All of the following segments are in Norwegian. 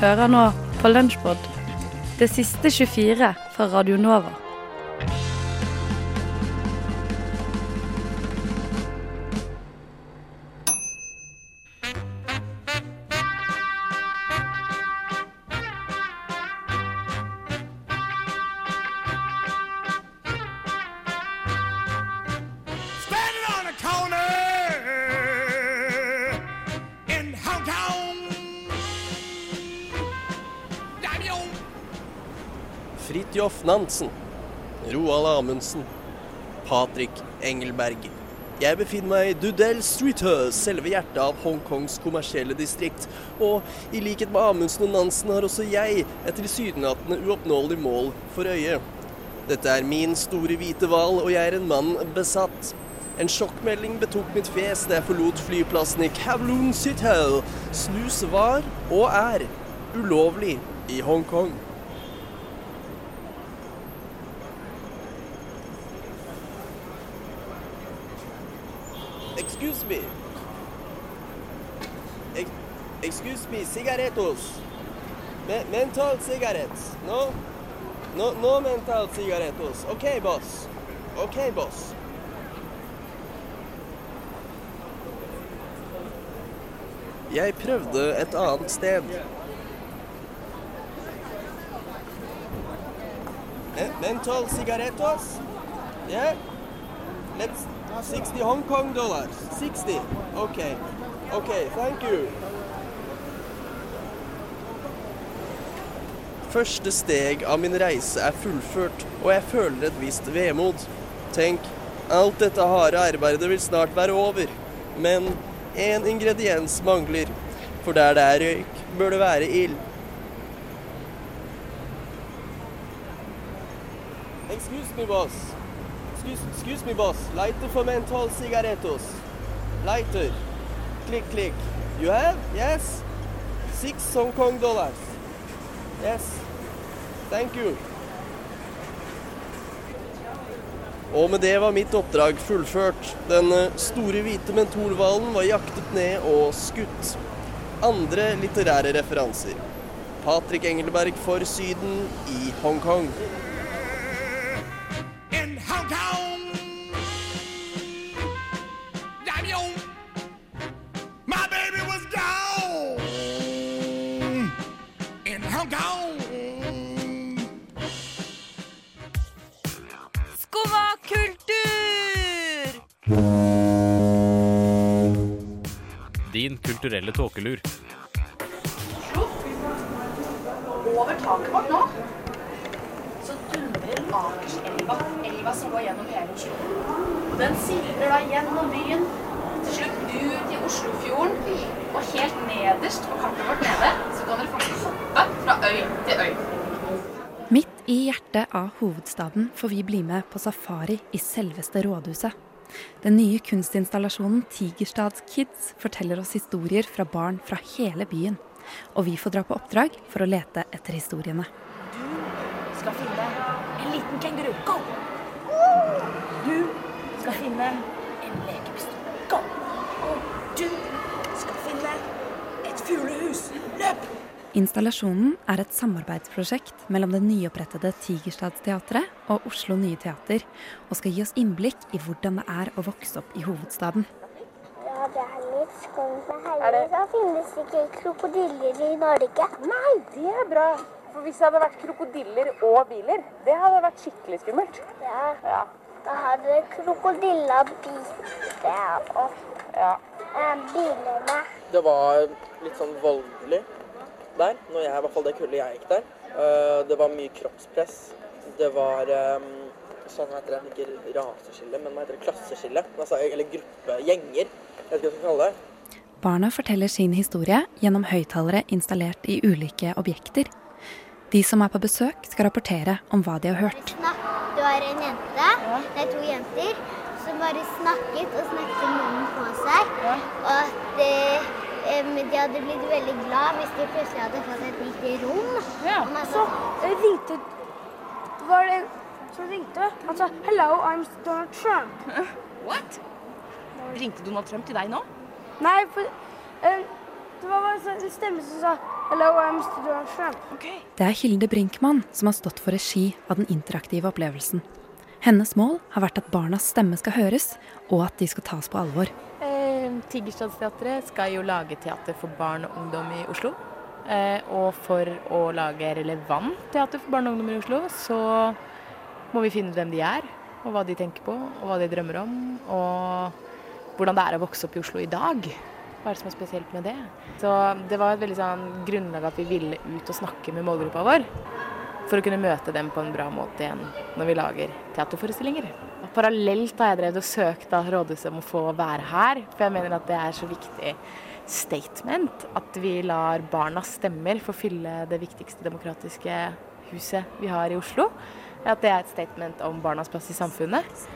Hører nå på Lunsjpod, det siste 24 fra Radio Nova. Nansen, Roald Amundsen, Patrick Engelberg. Jeg befinner meg i Dudell Street selve hjertet av Hongkongs kommersielle distrikt. Og i likhet med Amundsen og Nansen har også jeg et tilsynelatende uoppnåelig mål for øye. Dette er min store hvite hval, og jeg er en mann besatt. En sjokkmelding betok mitt fjes da jeg forlot flyplassen i Kavloon City. Snus var, og er, ulovlig i Hongkong. Excuse me. Ex excuse me, cigaretos. Me mental cigarettes. No? No, no mental cigaretos. Okay, boss. Okay, boss. Jeg prøvde et annet sted. Mental cigaretos? Yeah? Let's 60 Hong Kong dollars. 60. Okay. Okay, thank you. Første steg av min reise er fullført, og jeg føler et visst vemod. Tenk, alt dette harde arbeidet vil snart være over. Men én ingrediens mangler. For der det er røyk, bør det være ild. Excuse me, boss. Excuse, excuse me, boss. Lighter for menthol cigarettos. Lighter. Click, click. You have? Yes? Six Hong Kong dollars. Yes. Thank you. Og med det var mitt oppdrag fullført. Den eh, store hvite mentolhvalen var jaktet ned og skutt. Andre litterære referanser. Patrick Engelberg for Syden i Hongkong. Av hovedstaden får vi bli med på safari i selveste rådhuset. Den nye kunstinstallasjonen Tigerstads Kids forteller oss historier fra barn fra hele byen. Og vi får dra på oppdrag for å lete etter historiene. Du skal finne en liten kenguru. Go! Du skal finne en lekepistol. Go! Og du skal finne et fuglehus. Installasjonen er et samarbeidsprosjekt mellom det nyopprettede Tigerstadsteatret og Oslo Nye Teater, og skal gi oss innblikk i hvordan det er å vokse opp i hovedstaden. Ja, det er litt skummelt. Heldigvis finnes ikke krokodiller i Norge. Nei, det er bra. For hvis det hadde vært krokodiller og biler, det hadde vært skikkelig skummelt. Ja, Ja. da hadde krokodilla bitt oss. ja. Bilene. Det var litt sånn voldelig der, når jeg, i hvert fall det kullet jeg gikk der. Eh, Det var mye kroppspress. Det var eh, sånn hva heter det, ikke raseskille, men hva heter det, klasseskille. Altså, eller gruppe, gjenger. Jeg vet ikke hva jeg skal kalle det. Barna forteller sin historie gjennom høyttalere installert i ulike objekter. De som er på besøk, skal rapportere om hva de har hørt. Du har en jente, det er to jenter, som bare snakket og snakket med munnen på seg. Og at de hadde blitt veldig glad hvis de plutselig hadde fått et lite rom. Ja. Og Så ringte var det en som ringte. Han sa 'Hello, I'm Donald Trump'. What? Ringte Donald Trump til deg nå? Nei, for eh, det var bare en stemme som sa Hello, I'm Donald Trump. Det er Hilde Brinkmann som har stått for regi av den interaktive opplevelsen. Hennes mål har vært at barnas stemme skal høres, og at de skal tas på alvor. Tigerstadsteatret skal jo lage teater for barn og ungdom i Oslo. Eh, og for å lage relevant teater for barn og ungdom i Oslo, så må vi finne ut hvem de er, og hva de tenker på, og hva de drømmer om, og hvordan det er å vokse opp i Oslo i dag. Hva er det som er spesielt med det? Så det var et veldig sånn grunnlag at vi ville ut og snakke med målgruppa vår. For å kunne møte dem på en bra måte igjen når vi lager teaterforestillinger. Parallelt har jeg drevet og søkt av rådhuset om å få være her, for jeg mener at det er så viktig statement at vi lar barnas stemmer få fylle det viktigste demokratiske huset vi har i Oslo. At det er et statement om barnas plass i samfunnet.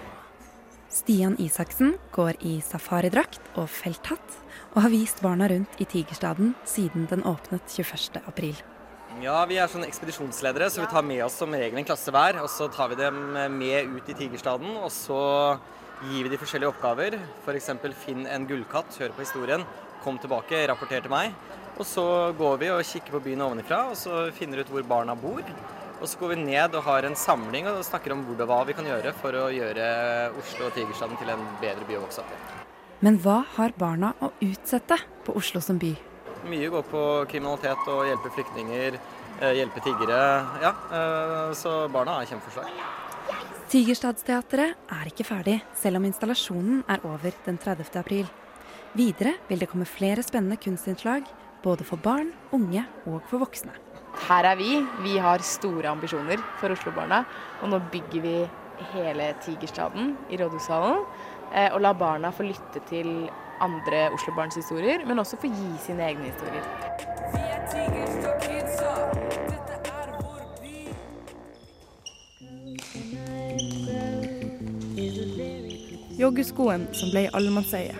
Stian Isaksen går i safaridrakt og felthatt, og har vist barna rundt i Tigerstaden siden den åpnet 21. Ja, vi er sånne ekspedisjonsledere, så vi tar med oss som regel en klasse hver. Og så tar vi dem med ut i Tigerstaden, og så gir vi de forskjellige oppgaver. F.eks. finn en gullkatt, hør på historien, kom tilbake, rapporter til meg. Og så går vi og kikker på byen ovenifra, og så finner ut hvor barna bor. Og så går vi ned og har en samling og snakker om hvor og hva vi kan gjøre for å gjøre Oslo og Tigerstaden til en bedre by å vokse opp i. Men hva har barna å utsette på Oslo som by? Mye går på kriminalitet og hjelpe flyktninger, eh, hjelpe tiggere. Ja, eh, så barna er kjempeforslag. Tigerstadsteatret er ikke ferdig, selv om installasjonen er over den 30. april. Videre vil det komme flere spennende kunstinnslag, både for barn, unge og for voksne. Her er vi. Vi har store ambisjoner for Oslo-barna. Og nå bygger vi hele Tigerstaden i Rådhushallen. eh, Og lar barna få lytte til andre Oslo-barns historier, men også få gi sine egne historier. Joggeskoen som ble allemannseie.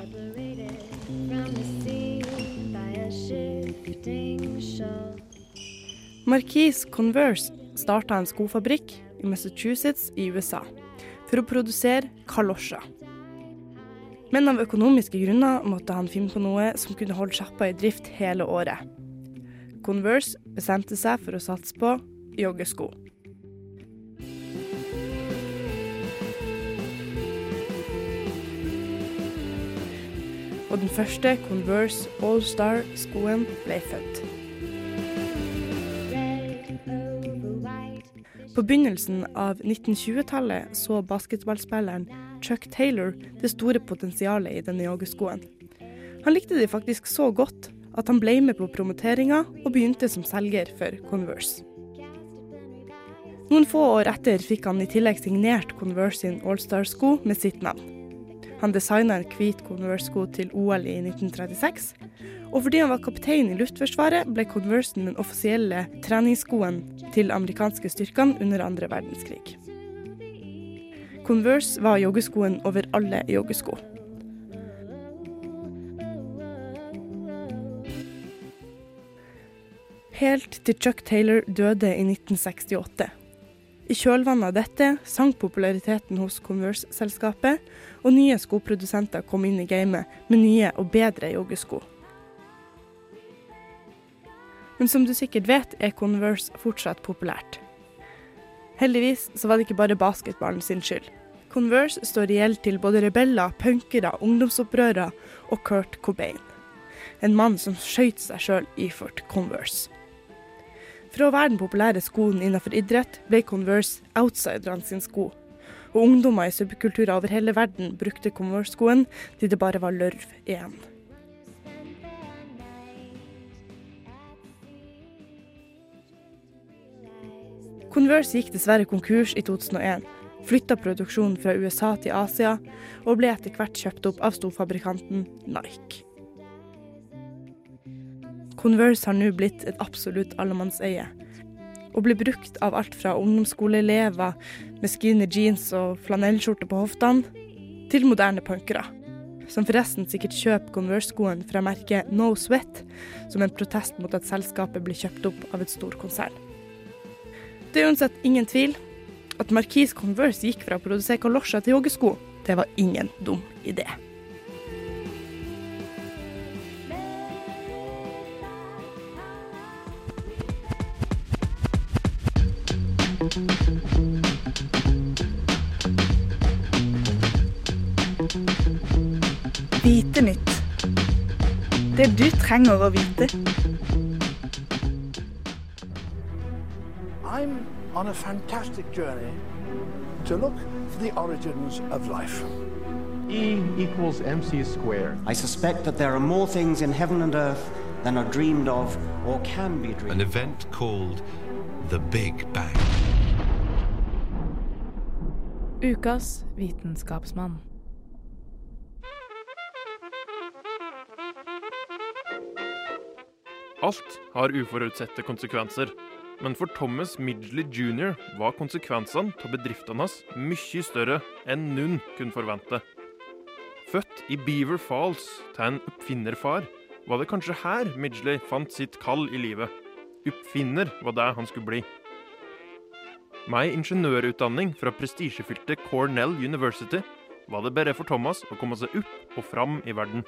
Marquise Converse starta en skofabrikk i Massachusetts i USA for å produsere kalosjer. Men av økonomiske grunner måtte han finne på noe som kunne holde sjappa i drift hele året. Converse bestemte seg for å satse på joggesko. Og den første Converse All-Star-skoen ble født. På begynnelsen av 1920-tallet så basketballspilleren Chuck Taylor det store potensialet i denne joggeskoen. Han likte de faktisk så godt at han ble med på promoteringa og begynte som selger for Converse. Noen få år etter fikk han i tillegg signert Converse sin All-Star-sko med sitt navn. Han designa en hvit Converse-sko til OL i 1936, og fordi han var kaptein i Luftforsvaret, ble Conversen den offisielle treningsskoen til amerikanske styrkene under andre verdenskrig. Converse var joggeskoen over alle joggesko. Helt til Chuck Taylor døde i 1968. I kjølvannet av dette sank populariteten hos Converse-selskapet, og nye skoprodusenter kom inn i gamet med nye og bedre joggesko. Men som du sikkert vet, er Converse fortsatt populært. Heldigvis så var det ikke bare basketballen sin skyld. Converse står i gjeld til både rebeller, punkere, ungdomsopprørere og Kurt Cobain. En mann som skøyt seg sjøl iført Converse. Fra å være den populære skoen innenfor idrett, ble Converse outsiderne sin sko. Og ungdommer i subkulturer over hele verden brukte Converse-skoen til det bare var lørv igjen. Converse gikk dessverre konkurs i 2001, flytta produksjonen fra USA til Asia, og ble etter hvert kjøpt opp av storfabrikanten Nike. Converse har nå blitt et absolutt allemannseie, og blir brukt av alt fra ungdomsskoleelever med skinny jeans og flanellskjorte på hoftene, til moderne punkere. Som forresten sikkert kjøper Converse-skoen fra merket No Sweat, som en protest mot at selskapet blir kjøpt opp av et storkonsern. Det er uansett ingen tvil at Marquise Converse gikk fra å produsere kalosjer til joggesko, det var ingen dum idé. Vite nytt. Det du trenger å vite. I'm on a fantastic journey to look for the origins of life. E equals mc squared. I suspect that there are more things in heaven and earth than are dreamed of or can be dreamed An event called the Big Bang. Ukas vitenskapsmann. Alt har uforutsette konsekvenser. Men for Thomas Midgley jr. var konsekvensene av bedriftene hans mye større enn noen kunne forvente. Født i Beaver Falls til en oppfinnerfar, var det kanskje her Midgley fant sitt kall i livet. Oppfinner var det han skulle bli. Med ei ingeniørutdanning fra prestisjefylte Cornell University var det bare for Thomas å komme seg opp og fram i verden.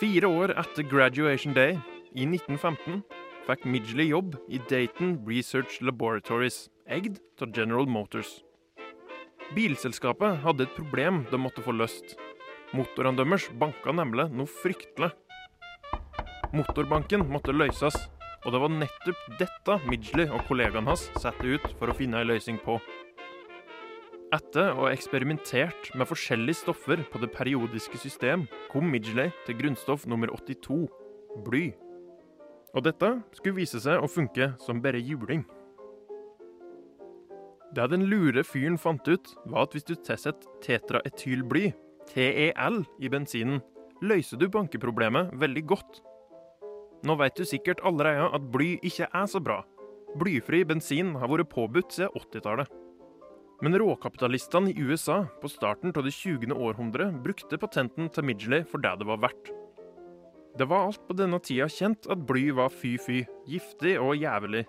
Fire år etter graduation day, i 1915, fikk Midgley jobb i Dayton Research Laboratories, eid av General Motors. Bilselskapet hadde et problem de måtte få løst. Motorene deres banka nemlig noe fryktelig. Motorbanken måtte løses, og det var nettopp dette Midgley og kollegaene hans satte ut for å finne en løsning på. Etter å ha eksperimentert med forskjellige stoffer på det periodiske system, kom Midgley til grunnstoff nummer 82, bly. Og dette skulle vise seg å funke som bare juling. Det den lure fyren fant ut, var at hvis du tilsetter tetraetylbly, TEL, i bensinen, løser du bankeproblemet veldig godt. Nå vet du sikkert allerede at bly ikke er så bra. Blyfri bensin har vært påbudt siden 80-tallet. Men råkapitalistene i USA på starten av det 20. århundre brukte patenten til Midgley for det det var verdt. Det var alt på denne tida kjent at bly var fy-fy, giftig og jævlig.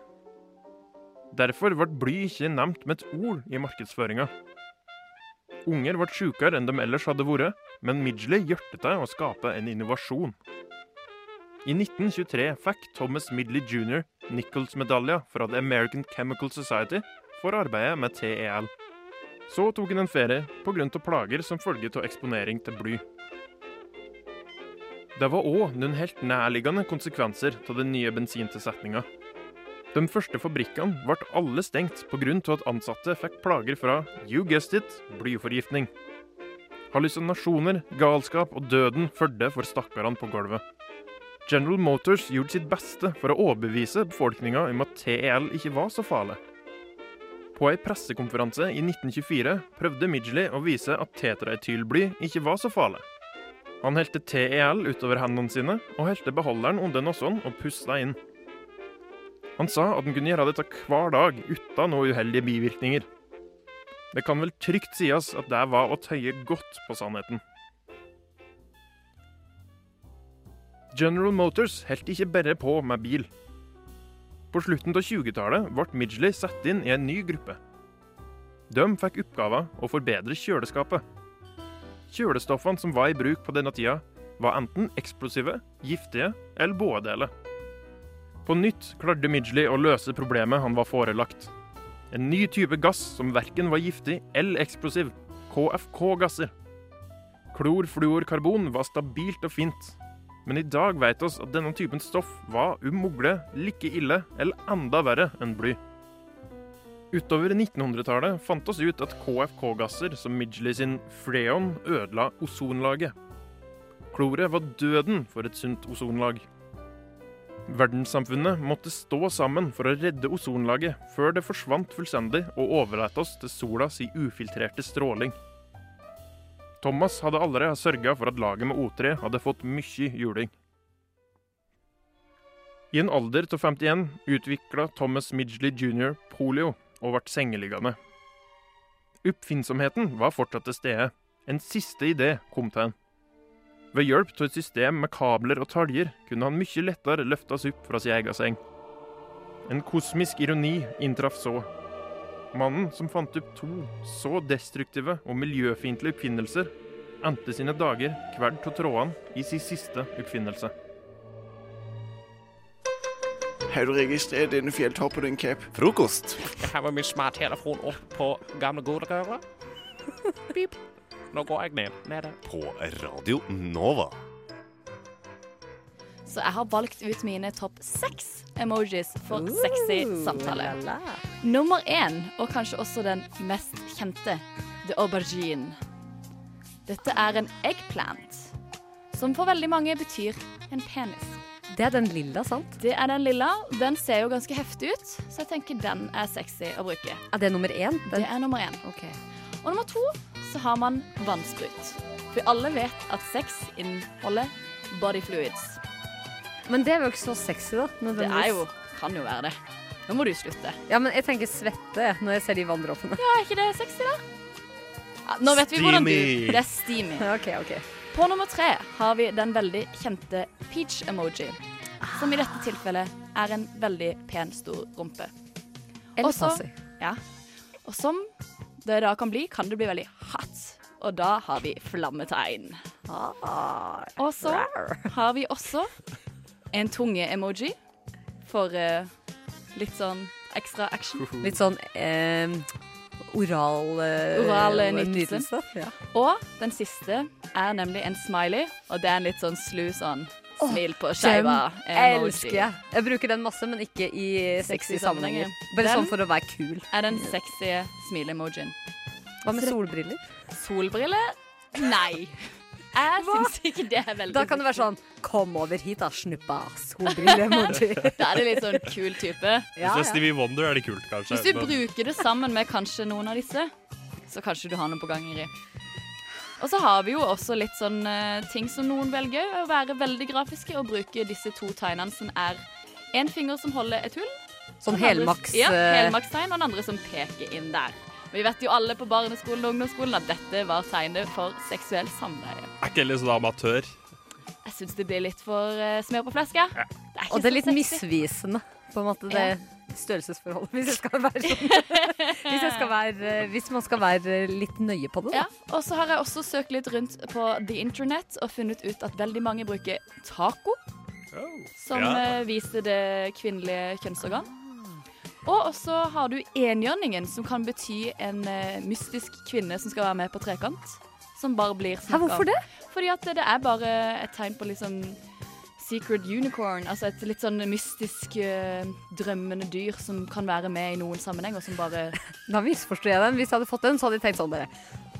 Derfor ble bly ikke nevnt med et ord i markedsføringa. Unger ble sjukere enn de ellers hadde vært, men Midgley hjertet til å skape en innovasjon. I 1923 fikk Thomas Midley jr. Nichols-medalja fra The American Chemical Society for arbeidet med TEL. Så tok han en ferie pga. plager som følge av eksponering til bly. Det var òg noen helt nærliggende konsekvenser av den nye bensintilsetninga. De første fabrikkene ble alle stengt pga. at ansatte fikk plager fra you guessed it, blyforgiftning. Hallusinasjoner, galskap og døden fulgte for stakkarene på gulvet. General Motors gjorde sitt beste for å overbevise befolkninga om at TEL ikke var så farlig. På ei pressekonferanse i 1924 prøvde Midgley å vise at tetraetylbly ikke var så farlig. Han helte TEL utover hendene sine og helte beholderen under nossen og pusta inn. Han sa at han kunne gjøre dette hver dag uten noen uheldige bivirkninger. Det kan vel trygt sies at det var å tøye godt på sannheten. General Motors holdt ikke bare på med bil. På slutten av 20-tallet ble Midgley satt inn i en ny gruppe. De fikk oppgaven å forbedre kjøleskapet. Kjølestoffene som var i bruk på denne tida, var enten eksplosive, giftige eller deler. På nytt klarte Midgley å løse problemet han var forelagt. En ny type gass som verken var giftig eller eksplosiv. KFK-gasser. Klorfluorkarbon var stabilt og fint, men i dag vet oss at denne typen stoff var om like ille eller enda verre enn bly. Utover 1900-tallet fant oss ut at KFK-gasser som Midgley sin Freon ødela ozonlaget. Kloret var døden for et sunt ozonlag. Verdenssamfunnet måtte stå sammen for å redde ozonlaget før det forsvant fullstendig og overlot oss til solas i ufiltrerte stråling. Thomas hadde allerede sørga for at laget med O3 hadde fått mye juling. I en alder av 51 utvikla Thomas Midgley jr. polio og ble sengeliggende. Oppfinnsomheten var fortsatt til stede. En siste idé kom til han. Ved hjelp av et system med kabler og taljer kunne han mye lettere løftes opp fra sin egen seng. En kosmisk ironi inntraff så. Mannen som fant opp to så destruktive og miljøfiendtlige oppfinnelser, endte sine dager kverd av trådene i sin siste oppfinnelse. Har du registrert denne fjelltoppen din, Cap? Frokost. Jeg har med min smarttelefon opp på gamle Goderøra. Pip. nå går jeg ned. Nede. På Radio Nova. Så jeg har valgt ut mine topp seks emojis for sexy samtale. Nummer én, og kanskje også den mest kjente, the aubergine. Dette er en eggplant, som for veldig mange betyr en penis. Det er den lilla, sant? Det er den lilla. Den ser jo ganske heftig ut, så jeg tenker den er sexy å bruke. Er det nummer én? Den- Det er nummer én. Og nummer to så har man vannsprut. For alle vet at sex inneholder body fluids. Men det er jo ikke så sexy, da. Det er jo, kan jo være det. Nå må du slutte. Ja, men jeg tenker svette når jeg ser de vanndråpene. Ja, er ikke det sexy, da? Ja, nå vet vi hvordan du Det er steamy. OK, OK. På nummer tre har vi den veldig kjente peach-emoji. Som i dette tilfellet er en veldig pen, stor rumpe. Eller sassy. Ja. Og som det da kan bli, kan det bli veldig hot. Og da har vi flammetegn. Og så har vi også en tunge-emoji for uh, litt sånn ekstra action. Litt sånn eh, oral uh, Oral eh, nytelse. Ja. Og den siste er nemlig en smiley, og det er en litt sånn slu sånn smil på skeiva. emoji. elsker jeg. Jeg bruker den masse, men ikke i sexy Sexy sammenhenger. sammenhenger. Bare Den- sånn for å være kul. Er den sexy smile-emojien. Hva med solbriller? Solbriller? Nei. Jeg syns ikke det er veldig Da kan det være sånn Kom over hit, da, snuppa. Solbrille-emoji. Da er det litt sånn kul type. Hvis det er Stevie Wonder, er det kult, kanskje. Hvis du men- bruker det sammen med kanskje noen av disse, så kanskje du har noe på gang, Ingrid. Og så har vi jo også litt sånn uh, ting som noen velger, å være veldig grafiske og bruke disse to tegnene som er en finger som holder et hull. Som helmaks, Ja, eh, helmakstegn, og den andre som peker inn der. Vi vet jo alle på barneskolen og ungdomsskolen at dette var tegnet for seksuell samleie. Er ikke litt sånn amatør? Jeg syns det blir litt for uh, smør på fleska. Det er ikke Og det er litt misvisende, på en måte, det størrelsesforholdet. Hvis, jeg skal være sånn. hvis, jeg skal være, hvis man skal være litt nøye på det, da. Ja, og så har jeg også søkt litt rundt på the internet og funnet ut at veldig mange bruker taco, som Ja. eh, viser det kvinnelige kjønnsorgan. Og så har du enhjørningen, som kan bety en eh, mystisk kvinne som skal være med på trekant. Som bare blir snakka om. hvorfor det? Fordi at det er bare et tegn på liksom secret unicorn. Altså et litt sånn mystisk uh, drømmende dyr som kan være med i noen sammenheng, og som bare Da misforstår jeg den. Hvis jeg hadde fått den, så hadde jeg tenkt sånn bare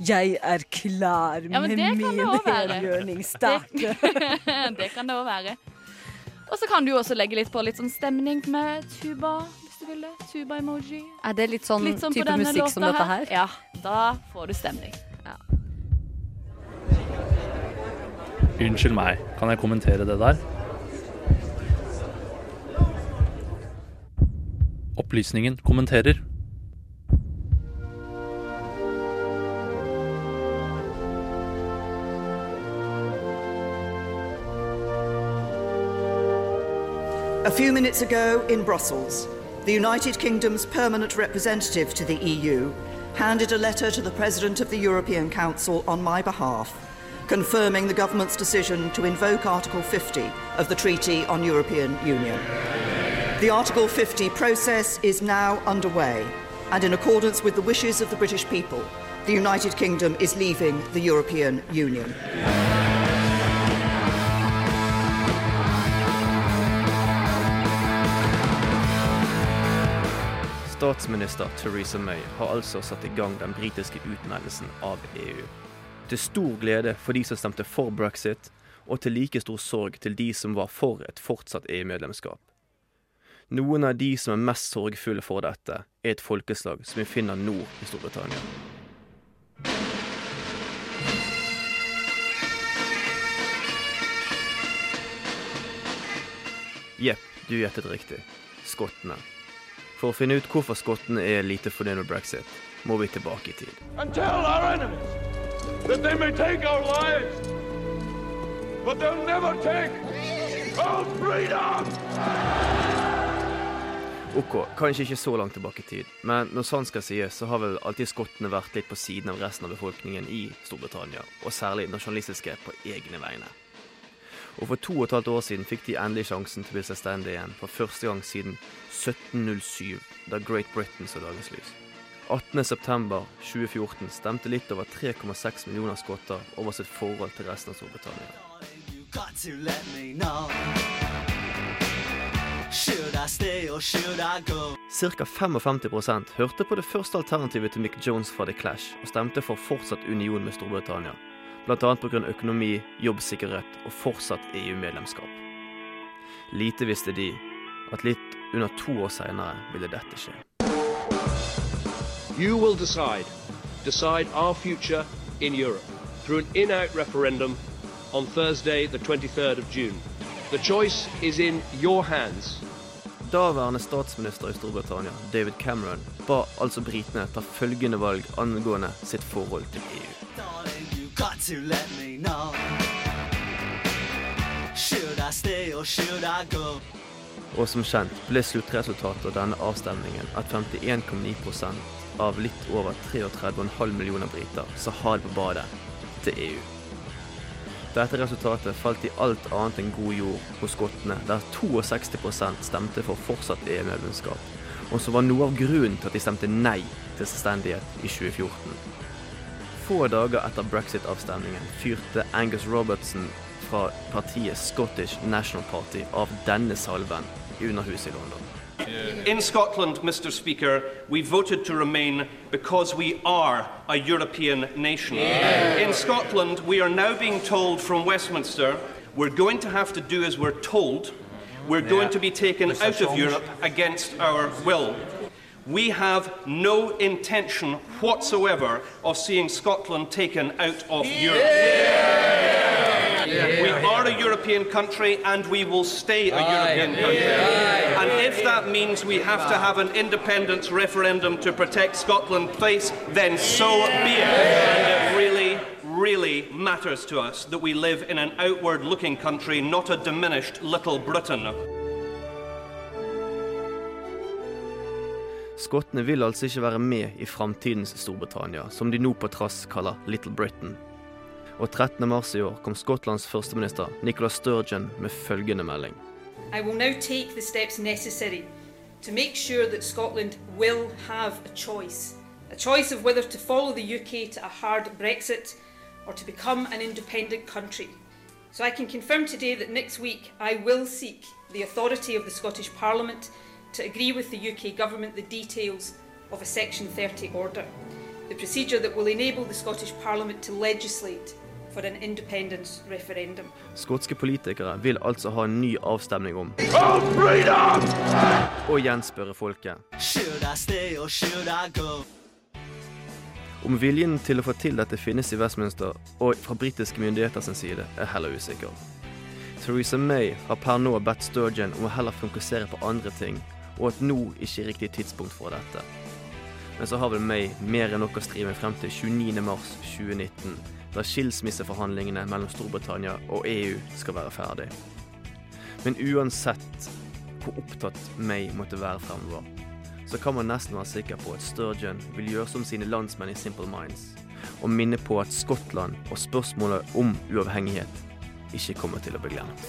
Jeg er klar Ja, med min enhjørningsstake. Det, det kan det òg være. Og så kan du også legge litt på litt sånn stemning med tuba, det. Tuba-emoji. Er det litt sånn, Litt sånn type musikk som dette her? Ja, da får du stemning. Unnskyld meg, kan jeg kommentere det der? Opplysningen kommenterer. A few minutes ago in Brussels, the United Kingdom's permanent representative to the EU handed a letter to the President of the European Council on my behalf, confirming the government's decision to invoke Article 50 of the Treaty on European Union. The Article 50 process is now underway, and in accordance with the wishes of the British people, the United Kingdom is leaving the European Union. Statsminister Theresa May har altså satt i gang den britiske utmeldelsen av EU. Til stor glede for de som stemte for brexit, og til like stor sorg til de som var for et fortsatt EU-medlemskap. Noen av de som er mest sorgfulle for dette, er et folkeslag som vi finner nord i Storbritannia. Jepp, du gjettet riktig. Skottene. For å finne ut hvorfor skottene er lite fornøyd med brexit, må vi tilbake i tid. lives, but they'll never take our freedom! Ok, kanskje ikke så langt tilbake i tid, men når sant skal sies, så har vel alltid skottene vært litt på siden av resten av befolkningen i Storbritannia, og særlig nasjonalistiske på egne vegne. Og for to og et halvt år siden fikk de endelig sjansen til å bli selvstendige igjen, for første gang siden 1707, da Great Britain så dagens lys. 18.9.2014 stemte litt over 3,6 millioner skotter over sitt forhold til resten av Storbritannia. Ca. 55 hørte på det første alternativet til Mick Jones fra The Clash og stemte for fortsatt union med Storbritannia. Bl.a. pga. økonomi, jobbsikkerhet og fortsatt EU-medlemskap. Lite visste de at litt under to år seinere ville dette skje. You will decide, decide our future in Europe through an in-out referendum on Thursday, the 23rd of June. The choice is in your hands. Daværende statsminister i Storbritannia, David Cameron, ba altså britene ta følgende valg angående sitt forhold til EU. Got to let me know. Should I stay or should I go? Og som kjent ble sluttresultatet av denne avstemningen at 51,9% av litt over 33,5 millioner briter sa ha det på badet til EU. Dette resultatet falt i alt annet enn god jord hos skottene, der 62% stemte for fortsatt EU-medlemskap, og som var noe av grunnen til at de stemte nei til selvstendighet i 2014. Få dager etter brexit-avstemningen fyrte Angus Robertson fra partiet Scottish National Party av denne salven i Underhuset i London. In Scotland, Mr. Speaker, we voted to remain because we are a European nation. In Scotland, we are now being told from Westminster we're going to have to do as we're told. We're going to be taken out of Europe against our will. We have no intention whatsoever of seeing Scotland taken out of Europe. We are a European country and we will stay a European country. And if that means we have to have an independence referendum to protect Scotland's place, then so be it. And it really, really matters to us that we live in an outward looking country, not a diminished little Britain. Skottene vil altså ikke være med i framtidens Storbritannia, som de nå på trass kaller Little Britain. Og 13. mars i år kom Skottlands førsteminister Nicola Sturgeon med følgende melding. I will now take the steps necessary to make sure that Scotland will have a choice. A choice of whether to follow the UK to a hard Brexit or to become an independent country. So I can confirm today that next week I will seek the authority of the Scottish Parliament to agree with the UK Government the details of a Section 30 order. The procedure that will enable the Scottish Parliament to legislate for an independence referendum. Skotske politikere vil altså ha en ny avstemning om og gjenspørre folket Should I stay or should I go? Om viljen til å få til dette finnes i Westminster og fra britiske myndigheter sin side, er heller usikker. Theresa May har per nå bedt Sturgeon om å heller fokusere på andre ting, og at nå ikke er riktig tidspunkt for dette. Men så har vel meg mer enn nok å stri med frem til 29.3.2019, da skilsmisseforhandlingene mellom Storbritannia og EU skal være ferdig. Men uansett hvor opptatt meg måtte være fremover, så kan man nesten være sikker på at Sturgeon vil gjøre som sine landsmenn i Simple Minds, og minne på at Skottland og spørsmålet om uavhengighet ikke kommer til å bli glemt.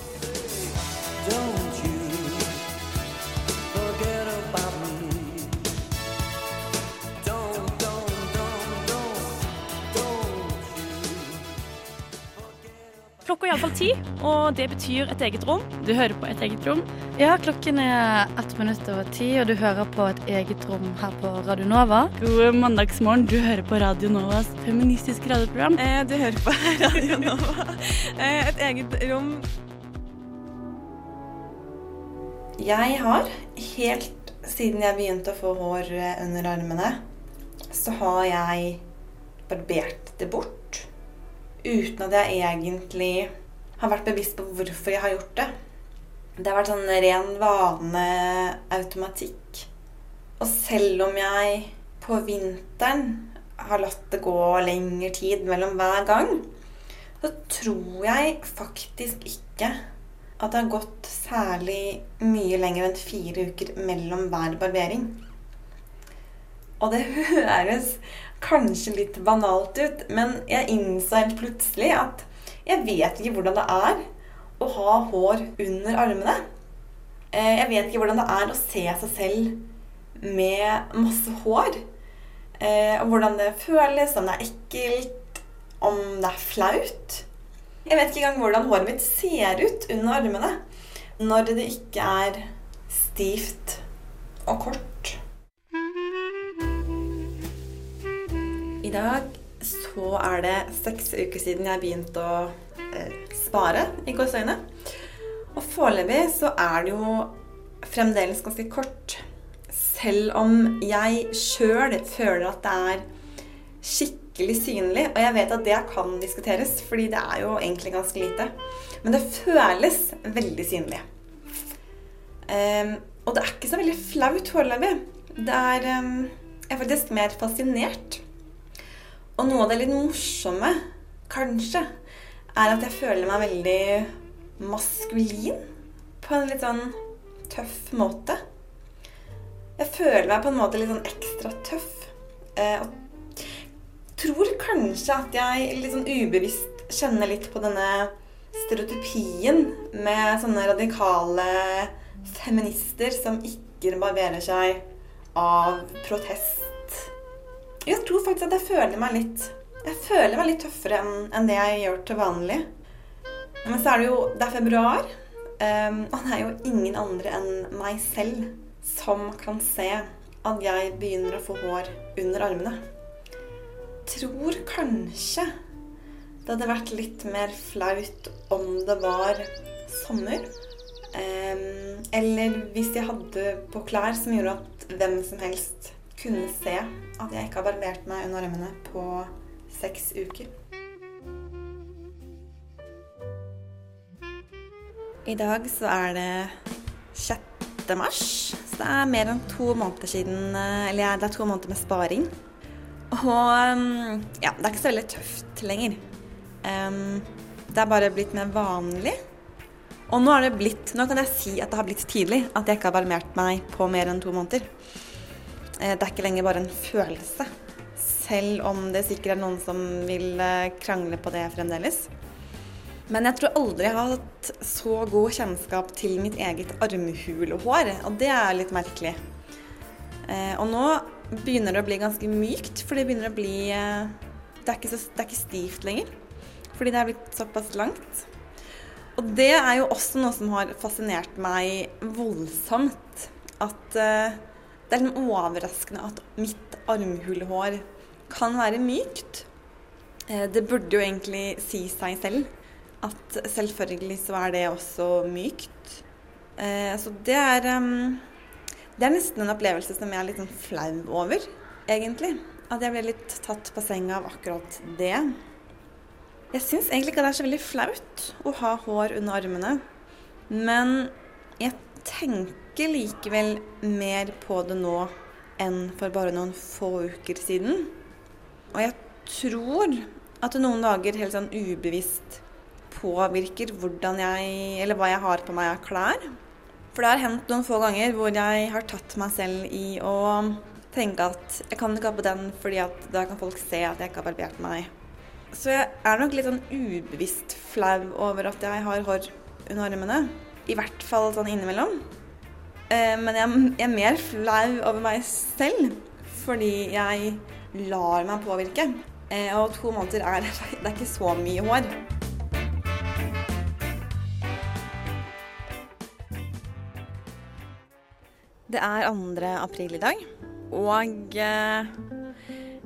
Er iallfall ti, og det betyr et eget rom. Du hører på Et eget rom. Ja, klokken er ett minutt over ti, og du hører på et eget rom her på Radio Nova. God mandagsmorgen. Du hører på Radio Novas feministiske radioprogram. Eh, du hører på Radio Nova. Eh, et eget rom. Jeg har, helt siden jeg begynte å få hår under armene, så har jeg barbert det bort. Uten at jeg egentlig har vært bevisst på hvorfor jeg har gjort det. Det har vært sånn ren vaneautomatikk. Og selv om jeg på vinteren har latt det gå lengre tid mellom hver gang, så tror jeg faktisk ikke at det har gått særlig mye lenger enn fire uker mellom hver barbering. Og det høres kanskje litt banalt ut, men jeg innså helt plutselig at jeg vet ikke hvordan det er å ha hår under armene. Eh, Jeg vet ikke hvordan det er å se seg selv med masse hår. Eh, og hvordan det føles, om det er ekkelt, om det er flaut. Jeg vet ikke engang hvordan håret mitt ser ut under armene når det ikke er stivt og kort. I dag så er det seks uker siden jeg begynte å eh, spare i gåseøyne. Og foreløpig så er det jo fremdeles ganske kort. Selv om jeg sjøl føler at det er skikkelig synlig. Og jeg vet at det kan diskuteres, fordi det er jo egentlig ganske lite. Men det føles veldig synlig. Um, og det er ikke så veldig flaut foreløpig. Det er um, Jeg er faktisk mer fascinert. Og noe av det litt morsomme, kanskje, er at jeg føler meg veldig maskulin. På en litt sånn tøff måte. Jeg føler meg på en måte litt sånn ekstra tøff. Eh, og tror kanskje at jeg litt sånn ubevisst kjenner litt på denne stereotypien med sånne radikale feminister som ikke barberer seg av protest. Jeg tror faktisk at jeg føler meg litt Jeg føler meg litt tøffere enn enn det jeg gjør til vanlig. Men så er det jo Det er februar, um, og det er jo ingen andre enn meg selv som kan se at jeg begynner å få hår under armene. Tror kanskje det hadde vært litt mer flaut om det var sommer. Um, eller hvis jeg hadde på klær som gjorde at hvem som helst kunne se at jeg ikke har barbert meg under armene på seks uker. I dag så er det 6. mars, så det er mer enn to måneder siden Eller det er to måneder med sparing. Og um, ja, det er ikke så veldig tøft lenger. Um, det er bare blitt mer vanlig. Og nå, er det blitt, nå kan jeg si at det har blitt tidlig at jeg ikke har barmert meg på mer enn to måneder. Eh, Det er ikke lenger bare en følelse. Selv om det sikkert er noen som vil eh, krangle på det fremdeles. Men jeg tror aldri jeg har hatt så god kjennskap til mitt eget armhulehår, og det er litt merkelig. Eh, Og nå begynner det å bli ganske mykt, for det begynner å bli Det er ikke, så, det er ikke stivt lenger. Fordi det er blitt såpass langt. Og det er jo også noe som har fascinert meg voldsomt. At det er litt overraskende at mitt armhulehår kan være mykt. Eh, Det burde jo egentlig si seg selv at selvfølgelig så er det også mykt. Eh, Så det er Det er nesten en opplevelse som jeg er litt sånn flau over, egentlig. At jeg ble litt tatt på senga av akkurat det. Jeg syns egentlig ikke det er så veldig flaut å ha hår under armene. Men jeg tenker likevel mer på det nå enn for bare noen få uker siden. Og jeg tror at det noen dager helt sånn ubevisst påvirker hvordan jeg, eller hva jeg har på meg av klær. For det har hendt noen få ganger hvor jeg har tatt meg selv i å tenke at jeg kan ikke ha på den fordi at da kan folk se at jeg ikke har barbert meg. Så jeg er nok litt sånn ubevisst flau over at jeg har hår under armene. I hvert fall sånn innimellom. Eh, Men jeg er mer flau over meg selv fordi jeg lar meg påvirke. Eh, Og to måneder er, det er ikke så mye hår. Det er 2. april i dag, og eh,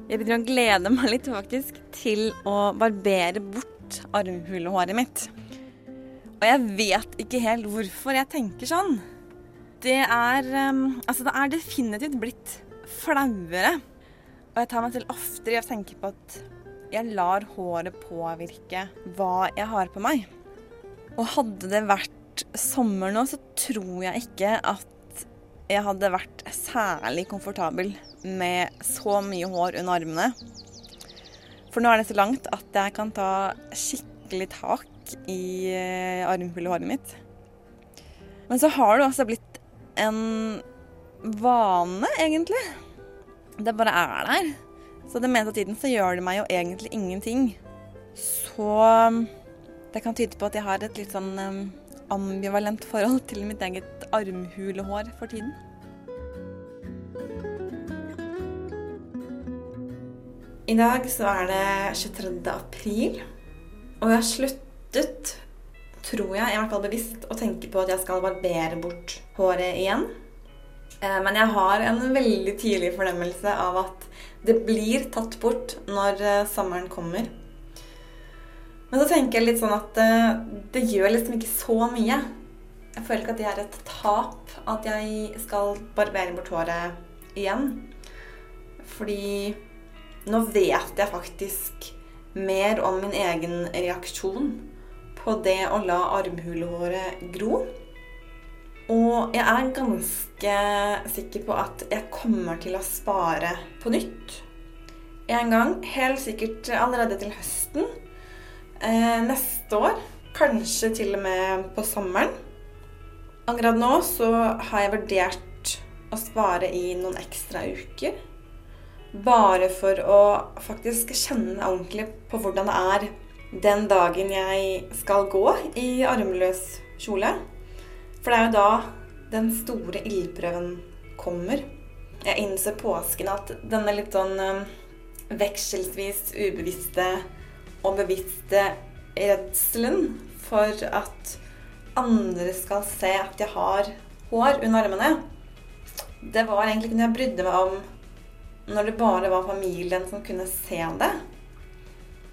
jeg begynner å glede meg litt faktisk til å barbere bort armhulehåret mitt. Og jeg vet ikke helt hvorfor jeg tenker sånn. Det er eh, Altså, det er definitivt blitt flauere. Og jeg tar meg selv oftere i å tenke på at jeg lar håret påvirke hva jeg har på meg. Og hadde det vært sommer nå, så tror jeg ikke at jeg hadde vært særlig komfortabel med så mye hår under armene. For nå er det så langt at jeg kan ta skikkelig tak i eh, armhulehåret mitt. Men så har det også blitt en vane, egentlig. Det bare er der. Så det meste av tiden så gjør det meg jo egentlig ingenting. Så det kan tyde på at jeg har et litt sånn um, ambivalent forhold til mitt eget armhulehår for tiden. I dag så er det 23. april, og jeg har sluttet, tror jeg, i hvert fall bevisst, å tenke på at jeg skal barbere bort håret igjen. Eh, Men jeg har en veldig tidlig fornemmelse av at det blir tatt bort når eh, sommeren kommer. Men så tenker jeg litt sånn at eh, det gjør liksom ikke så mye. Jeg føler ikke at det er et tap at jeg skal barbere bort håret igjen. Fordi nå vet jeg faktisk mer om min egen reaksjon på det å la armhulehåret gro. Og jeg er ganske sikker på at jeg kommer til å spare på nytt. En gang, helt sikkert allerede til høsten. Eh, neste år. Kanskje til og med på sommeren. Akkurat nå så har jeg vurdert å spare i noen ekstra uker. Bare for å faktisk kjenne ordentlig på hvordan det er den dagen jeg skal gå i armløs kjole. For det er jo da den store ildprøven kommer. Jeg innser påsken at denne litt sånn vekselvis vekselsvis ubevisste og bevisste redselen for at andre skal se at jeg har hår under armene, det var egentlig ikke noe jeg brydde meg om når det bare var familien som kunne se det.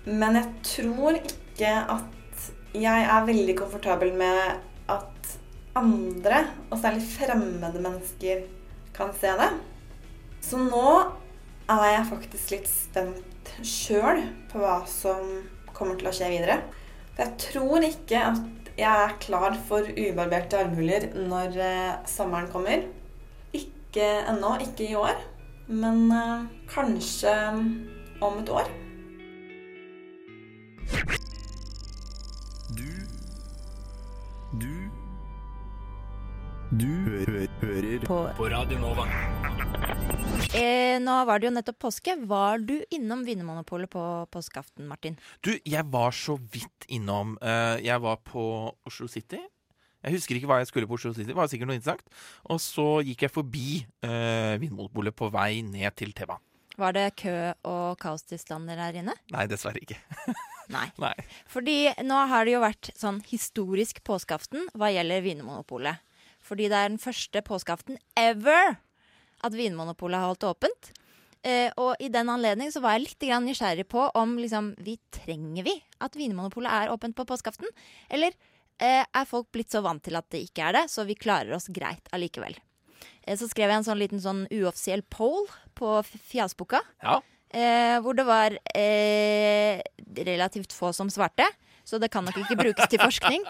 Men jeg tror ikke at jeg er veldig komfortabel med at andre, og særlig fremmede mennesker, kan se det. Så nå er jeg faktisk litt spent sjøl på hva som kommer til å skje videre. For jeg tror ikke at jeg er klar for ubarberte armhuler når eh, sommeren kommer. Ikke ennå, ikke i år, men eh, kanskje om et år. Du hø hører på. Radio Nova. Eh, nå var det jo nettopp påske. Var du innom Vinmonopolet på påskeaften, Martin? Du, jeg var så vidt innom. eh, jeg var på Oslo City. Jeg husker ikke hva jeg skulle på Oslo City. Det var sikkert noe interessant. Og så gikk jeg forbi uh, Vinmonopolet på vei ned til T-banen. Var det kø og kaostilstander der inne? Nei, dessverre ikke. Nei. Nei. Fordi nå har det jo vært sånn historisk påskeaften hva gjelder Vinmonopolet. Fordi det er den første påskeaften ever at Vinmonopolet har holdt åpent. Eh, og i den anledning så var jeg litt grann nysgjerrig på om liksom, vi trenger vi at Vinmonopolet er åpent på påskeaften. Eller eh, er folk blitt så vant til at det ikke er det, så vi klarer oss greit allikevel. Eh, så skrev jeg en sånn liten sånn uoffisiell poll på Fjasboka. Ja. Eh, hvor det var eh, relativt få som svarte. Så det kan nok ikke brukes til forskning.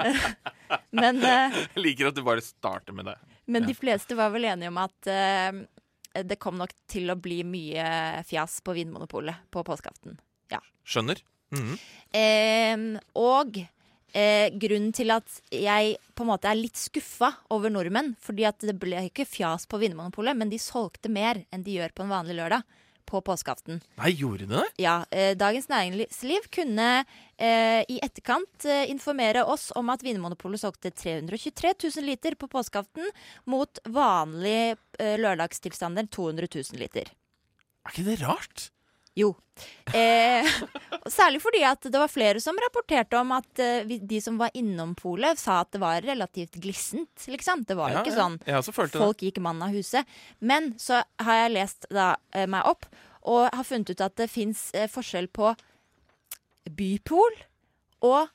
Men, eh, Jeg liker at du bare starter med det. men de fleste var vel enige om at eh, det kom nok til å bli mye fjas på Vinmonopolet på påskeaften. Ja. Skjønner. Mhm. Eh, og eh, grunnen til at jeg på en måte er litt skuffa over nordmenn, fordi at det ble ikke fjas på Vinmonopolet, men de solgte mer enn de gjør på en vanlig lørdag på påskeaften. Nei, gjorde det? Ja, eh, Dagens Næringsliv kunne eh, i etterkant eh, informere oss om at Vinmonopolet solgte 323 000 liter på påskeaften, mot vanlig eh, lørdagstilstander 200 000 liter. Er ikke det rart? Jo. Eh, særlig fordi at det var flere som rapporterte om at eh, de som var innom polet, sa at det var relativt glissent, liksom. Det var jo Ja, ikke sånn Ja, så folk gikk mann av huset. Men så har jeg lest da, eh, meg opp og har funnet ut at det fins eh, forskjell på bypol og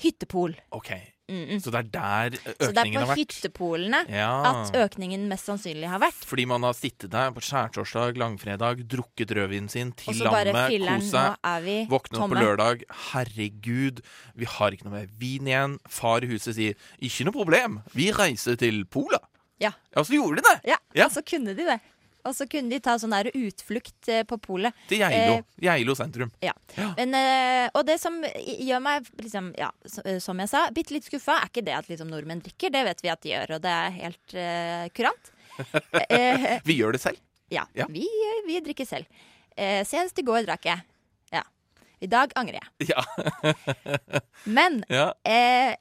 hyttepol. OK. Mm-mm. Så det er der økningen har vært. Så det er på hyttepolene Ja. at økningen mest sannsynlig har vært. Fordi man har sittet der på skjærtorsdag, langfredag, drukket rødvinen sin til lammet, kost seg. nå er vi Våkne opp på lørdag. Herregud, vi har ikke noe mer vin igjen. Far i huset sier 'ikke noe problem, vi reiser til Pola'. Ja. Ja, så gjorde de det! Ja, Ja. så kunne de det. Og så kunne de ta sånn der utflukt eh, på polet. Til Geilo. Eh, Geilo sentrum. Ja. Men, eh, og det som gjør meg, liksom, ja, som jeg sa, bitte litt skuffa, er ikke det at liksom, nordmenn drikker. Det vet vi at de gjør, og det er helt eh, kurant. Vi gjør det selv. ja, Ja. Vi, vi drikker selv. Eh, senest i går drakk jeg. Ja. I dag angrer jeg. Ja. Men Ja. eh,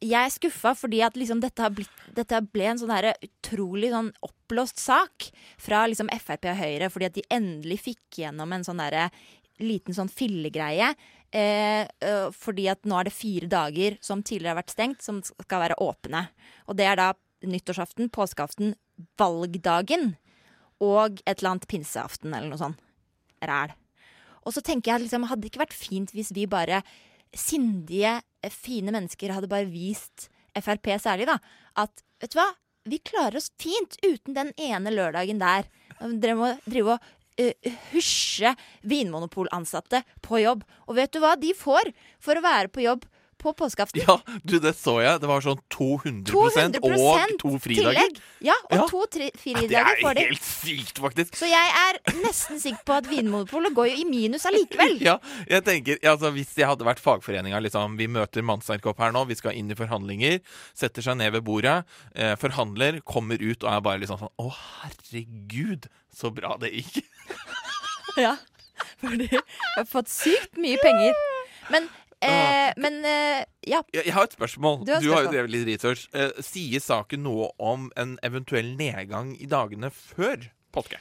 jeg er skuffa fordi at liksom dette, blitt, dette ble en sånn utrolig sånn oppblåst sak fra liksom Frp og Høyre, fordi at de endelig fikk gjennom en sånn derre liten sånn fillegreie. Eh, fordi at nå er det fire dager som tidligere har vært stengt, som skal være åpne. Og det er da nyttårsaften, påskeaften, valgdagen og et eller annet pinseaften eller noe sånt. Ræl. Og så tenker jeg liksom, hadde det ikke vært fint hvis vi bare sindige, eh, fine mennesker hadde bare vist Frp særlig, da, at vet du hva, vi klarer oss fint uten den ene lørdagen der. Dere må drive og uh, husje vinmonopolansatte på jobb. Og vet du hva de får for å være på jobb på påskeaften? Ja, du, det så jeg. Det var sånn 200, 200 og to fridager. tillegg. Ja, og Ja. to Det fridager får er de. helt sykt, faktisk. Så jeg er nesten sikker på at Vinmonopolet går jo i minus allikevel. Ja, jeg tenker, altså, Hvis jeg hadde vært fagforeninga liksom, Vi møter mannsverket opp her nå, vi skal inn i forhandlinger. Setter seg ned ved bordet, eh, forhandler, kommer ut og er bare liksom sånn Å, herregud, så bra det gikk. Ja, fordi jeg har fått sykt mye penger. Men, eh, men eh, ja. Jeg, jeg har et spørsmål. Du har et har jo drevet litt research. Eh, sier saken noe om en eventuell nedgang i dagene før påske?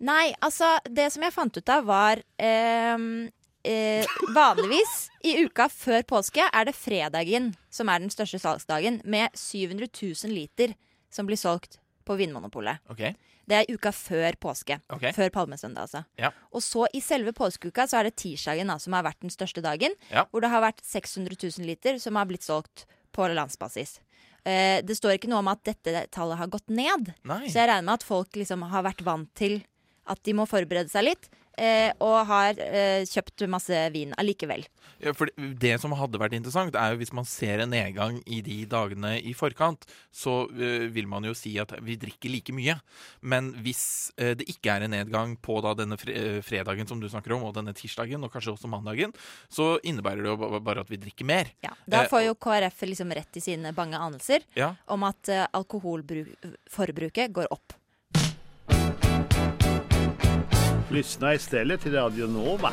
Nei, altså, det som jeg fant ut av, var ehm, eh, Vanligvis i uka før påske er det fredagen som er den største salgsdagen, med 700 000 liter som blir solgt på Vinmonopolet. Ok. Det er uka før påske. Okay. Før palmesøndag, altså. Ja. Og så i selve påskeuka så er det tirsdagen da, som har vært den største dagen. Ja. Hvor det har vært 600 000 liter som har blitt solgt på landsbasis. Eh, det står ikke noe om at dette tallet har gått ned. Nei. Så jeg regner med at folk liksom har vært vant til at de må forberede seg litt. Eh, og har eh, kjøpt masse vin allikevel. Ja, for det- som hadde vært interessant, er jo hvis man ser en nedgang i de dagene i forkant, så eh, vil man jo si at vi drikker like mye. Men hvis eh, det ikke er en nedgang på da denne fre eh, fredagen som du snakker om, og denne tirsdagen, og kanskje også mandagen, så innebærer det jo bare at vi drikker mer. Da Eh, får jo KrF liksom rett i sine bange anelser Ja. om at alkoholforbruket går opp. Lyssna istället till Radio Nova.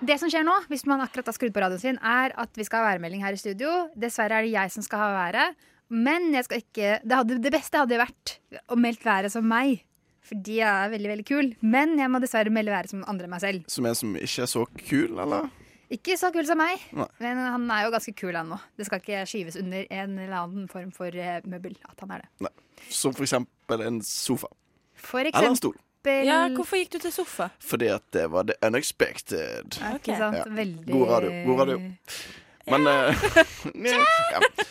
Det som skjer nå, hvis man akkurat har skrudd på radioen sin, er at vi skal ha værmelding her i studio. Dessverre er det jeg som skal ha været. Men jeg skal ikke Det, hadde, det beste hadde vært å melde været som meg. Fordi jeg er veldig veldig kul. Men jeg må dessverre melde været som andre enn meg selv. Som en som ikke er så kul, eller? Ikke så kul som meg, Nei. men han er jo ganske kul, han nå. Det skal ikke skyves under en eller annen form for eh, møbel at han er det. Nei. Som for eksempel en sofa. For Eller en stol. Ja, hvorfor gikk du til sofa? Fordi at det var the unexpected. Ja, ikke sant? Veldig- God radio. God radio. Men ja. ja.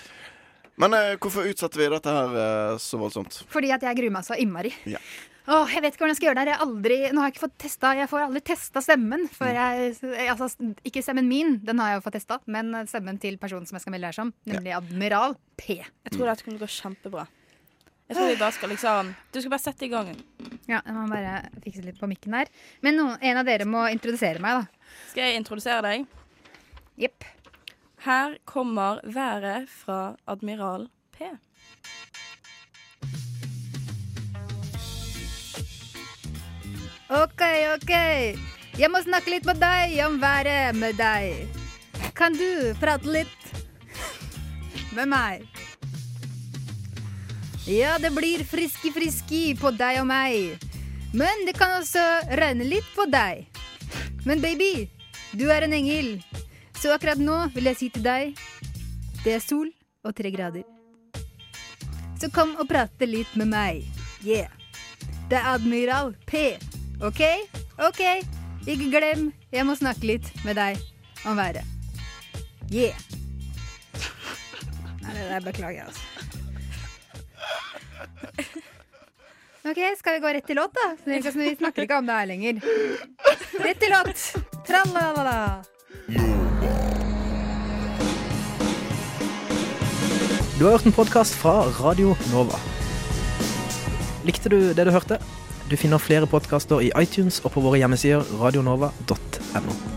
Men eh, hvorfor utsatte vi dette her eh, så voldsomt? Fordi at jeg gruer meg så innmari. Ja. Åh, jeg vet ikke hvordan jeg skal gjøre det her. Aldri, nå har jeg ikke fått testa Jeg får aldri testa stemmen. Mm. For jeg, altså, ikke stemmen min, den har jeg jo fått testa, men stemmen til personen som jeg skal melde her som, nemlig Admiral P. Jeg tror det kommer til å gå kjempebra. Jeg tror vi bare skal liksom Du skal bare sette i gang. Ja, jeg må bare fikse litt på mikken her. Men noen, en av dere må introdusere meg, da. Skal jeg introdusere deg? Jepp. Her kommer været fra Admiral P. OK, OK. Jeg må snakke litt med deg om været med deg. Kan du prate litt med meg? Ja, det blir friski-friski på deg og meg. Men det kan også regne litt på deg. Men baby, du er en engel. Så akkurat nå vil jeg si til deg det er sol og tre grader. Så kom og prate litt med meg. Yeah. Det er Admiral P. OK? OK. Ikke glem, jeg må snakke litt med deg om været. Yeah. Nei, det der beklager jeg, altså. OK, skal vi gå rett til låt, da? Vi snakker ikke om det her lenger. Rett til låt. Tralala. Du har hørt en podkast fra Radio Nova. Likte du det du hørte? Du finner flere podkaster i iTunes og på våre hjemmesider radionova.no.